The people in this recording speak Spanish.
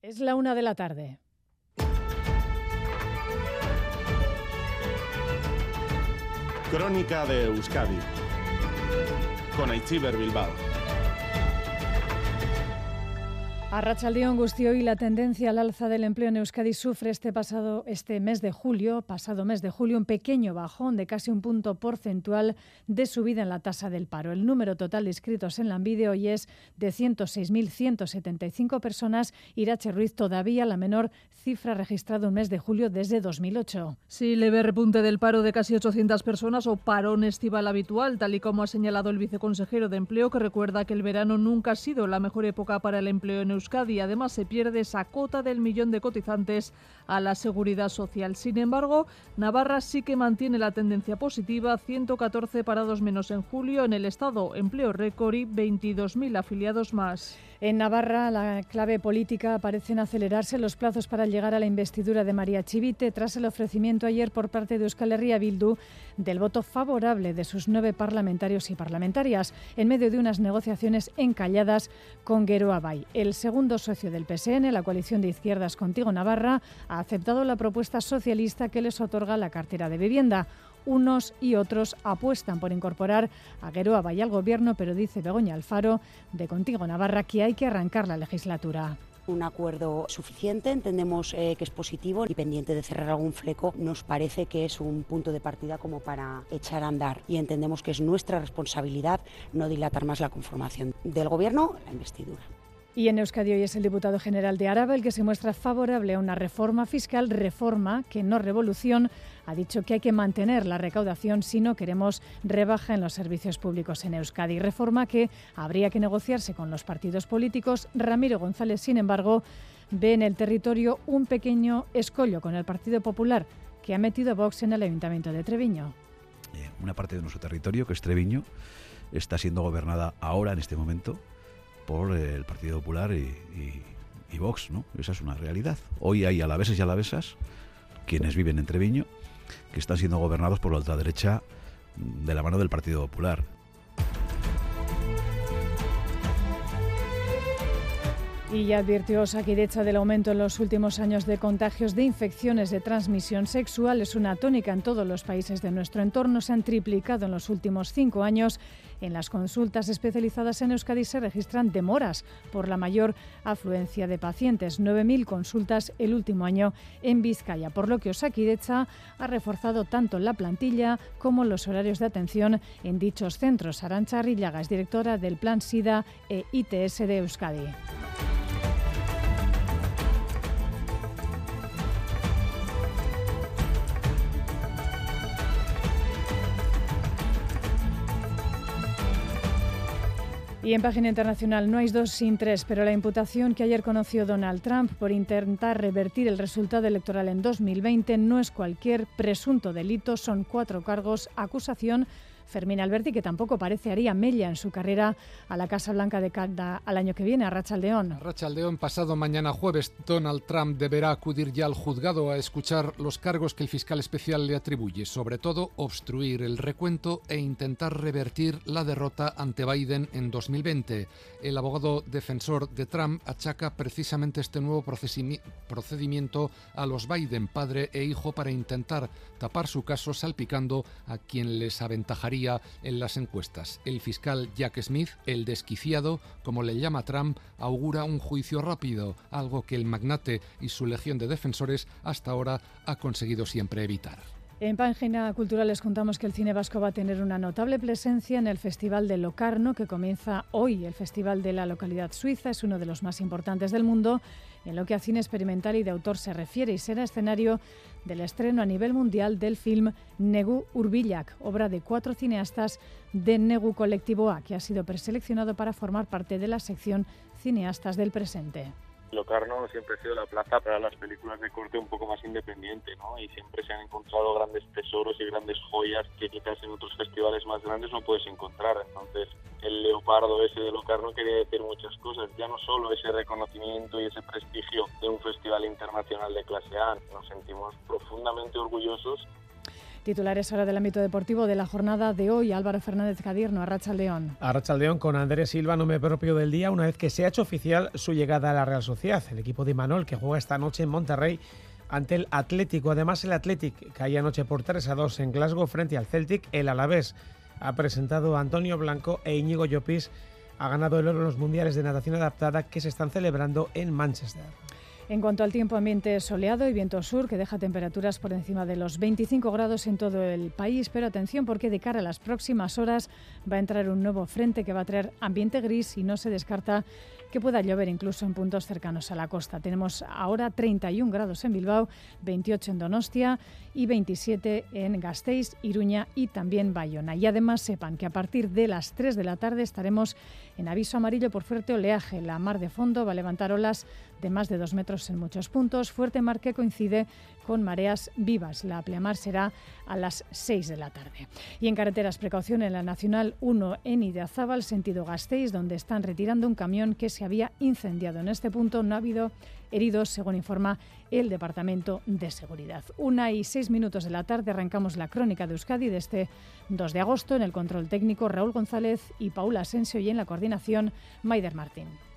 Es la una de la tarde. Crónica de Euskadi con Aichiber Bilbao. A Rachaldeón Gustio y la tendencia al alza del empleo en Euskadi sufre este pasado este mes de julio, pasado mes de julio, un pequeño bajón de casi un punto porcentual de subida en la tasa del paro. El número total de inscritos en la Envide hoy es de 106.175 personas. Irache Ruiz todavía la menor cifra registrada un mes de julio desde 2008. Sí, leve repunte del paro de casi 800 personas o parón estival habitual, tal y como ha señalado el viceconsejero de Empleo, que recuerda que el verano nunca ha sido la mejor época para el empleo en Euskadi. Además, se pierde esa cota del millón de cotizantes a la seguridad social. Sin embargo, Navarra sí que mantiene la tendencia positiva, 114 parados menos en julio en el Estado, empleo récord y 22.000 afiliados más. En Navarra, la clave política parecen acelerarse los plazos para llegar a la investidura de María Chivite tras el ofrecimiento ayer por parte de Euskal Herria Bildu del voto favorable de sus nueve parlamentarios y parlamentarias en medio de unas negociaciones encalladas con Guero Abay. El segundo socio del PSN, la coalición de izquierdas Contigo Navarra, ha aceptado la propuesta socialista que les otorga la cartera de vivienda. Unos y otros apuestan por incorporar a Gueroa y al Gobierno, pero dice Begoña Alfaro, de Contigo Navarra, que hay que arrancar la legislatura un acuerdo suficiente, entendemos eh, que es positivo y pendiente de cerrar algún fleco, nos parece que es un punto de partida como para echar a andar y entendemos que es nuestra responsabilidad no dilatar más la conformación del Gobierno, la investidura. Y en Euskadi hoy es el diputado general de Araba el que se muestra favorable a una reforma fiscal, reforma que no revolución. Ha dicho que hay que mantener la recaudación si no queremos rebaja en los servicios públicos en Euskadi. Reforma que habría que negociarse con los partidos políticos. Ramiro González, sin embargo, ve en el territorio un pequeño escollo con el Partido Popular que ha metido Vox en el Ayuntamiento de Treviño. Una parte de nuestro territorio, que es Treviño, está siendo gobernada ahora, en este momento, por el Partido Popular y, Vox, ¿no? Esa es una realidad. Hoy hay alaveses y alavesas, quienes viven en Treviño, que están siendo gobernados por la ultraderecha de la mano del Partido Popular. Y ya advirtió Saquidecha del aumento en los últimos años de contagios de infecciones de transmisión sexual. Es una tónica en todos los países de nuestro entorno. Se han triplicado en los últimos cinco años. En las consultas especializadas en Euskadi se registran demoras por la mayor afluencia de pacientes. 9.000 consultas el último año en Vizcaya, por lo que Osakidecha ha reforzado tanto la plantilla como los horarios de atención en dichos centros. Arancha Rillaga es directora del Plan SIDA e ITS de Euskadi. Y en página internacional no hay dos sin tres, pero la imputación que ayer conoció Donald Trump por intentar revertir el resultado electoral en 2020 no es cualquier presunto delito, son cuatro cargos, acusación Fermín Alberti, que tampoco parece haría mella en su carrera a la Casa Blanca de Canadá al año que viene, a Rachaldeón. Rachaldeón, pasado mañana jueves, Donald Trump deberá acudir ya al juzgado a escuchar los cargos que el fiscal especial le atribuye, sobre todo obstruir el recuento e intentar revertir la derrota ante Biden en 2020. El abogado defensor de Trump achaca precisamente este nuevo procedimiento a los Biden, padre e hijo, para intentar tapar su caso salpicando a quien les aventajaría en las encuestas. El fiscal Jack Smith, el desquiciado, como le llama Trump, augura un juicio rápido, algo que el magnate y su legión de defensores hasta ahora ha conseguido siempre evitar. En Página Cultural les contamos que el cine vasco va a tener una notable presencia en el Festival de Locarno, que comienza hoy. El Festival de la localidad suiza es uno de los más importantes del mundo en lo que a cine experimental y de autor se refiere y será escenario del estreno a nivel mundial del film Negu Urbilak, obra de cuatro cineastas de Negu Colectivo A, que ha sido preseleccionado para formar parte de la sección Cineastas del Presente. Locarno siempre ha sido la plaza para las películas de corte un poco más independiente, ¿no? Y siempre se han encontrado grandes tesoros y grandes joyas que quizás en otros festivales más grandes no puedes encontrar. Entonces, el leopardo ese de Locarno quería decir muchas cosas, ya no solo ese reconocimiento y ese prestigio de un festival internacional de clase A, nos sentimos profundamente orgullosos Titulares ahora del ámbito deportivo de la jornada de hoy. Álvaro Fernández Cadierno, Arracha León. Arracha León con Andrés Silva, nombre propio del día, una vez que se ha hecho oficial su llegada a la Real Sociedad. El equipo de Manol que juega esta noche en Monterrey ante el Atlético. Además, el Athletic caía anoche por 3 a 2 en Glasgow frente al Celtic. El Alavés ha presentado a Antonio Blanco e Íñigo Llopis. Ha ganado el oro en los mundiales de natación adaptada que se están celebrando en Manchester. En cuanto al tiempo, ambiente soleado y viento sur que deja temperaturas por encima de los 25 grados en todo el país. Pero atención porque de cara a las próximas horas va a entrar un nuevo frente que va a traer ambiente gris y no se descarta que pueda llover incluso en puntos cercanos a la costa. Tenemos ahora 31 grados en Bilbao, 28 en Donostia y 27 en Gasteiz, Iruña y también Bayona. Y además sepan que a partir de las 3 de la tarde estaremos en aviso amarillo por fuerte oleaje. La mar de fondo va a levantar olas de más de dos metros en muchos puntos. Fuerte mar que coincide con mareas vivas. La pleamar será a las 6 de la tarde. Y en carreteras, precaución en la Nacional 1 en Ideazábal, sentido Gasteiz, donde están retirando un camión que se había incendiado. En este punto no ha habido heridos, según informa el Departamento de Seguridad. Una y seis minutos de la tarde arrancamos la crónica de Euskadi de este 2 de agosto en el control técnico Raúl González y Paula Asensio y en la coordinación Maider Martín.